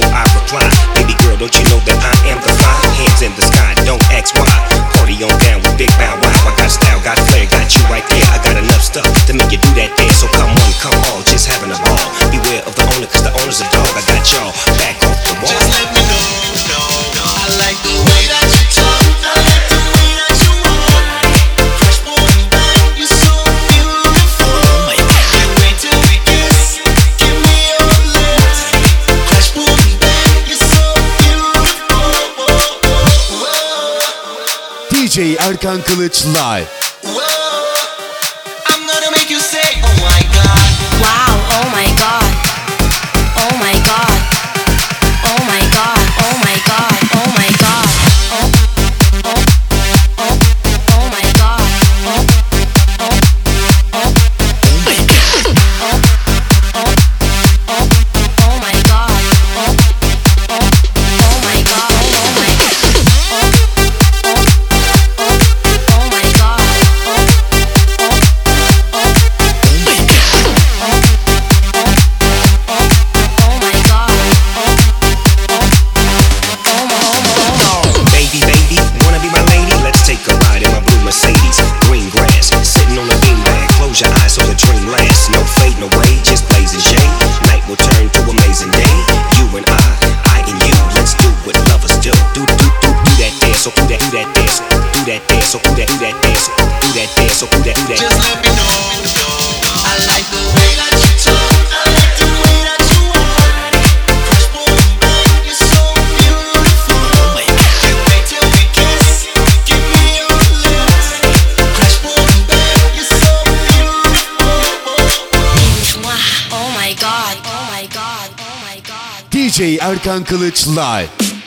so I Erkan Kılıç Live that do that dance, do that dance, so do that do that dance, do that dance, so do that do that. Just let me know. I like the way that you talk. I like the way that you walk. Fresh boy, you're so beautiful. Can't wait till we kiss. Give me your lips. Fresh boy, you're so beautiful. Oh my god. Oh my god. Oh my god. DJ Erkan Kılıç Live.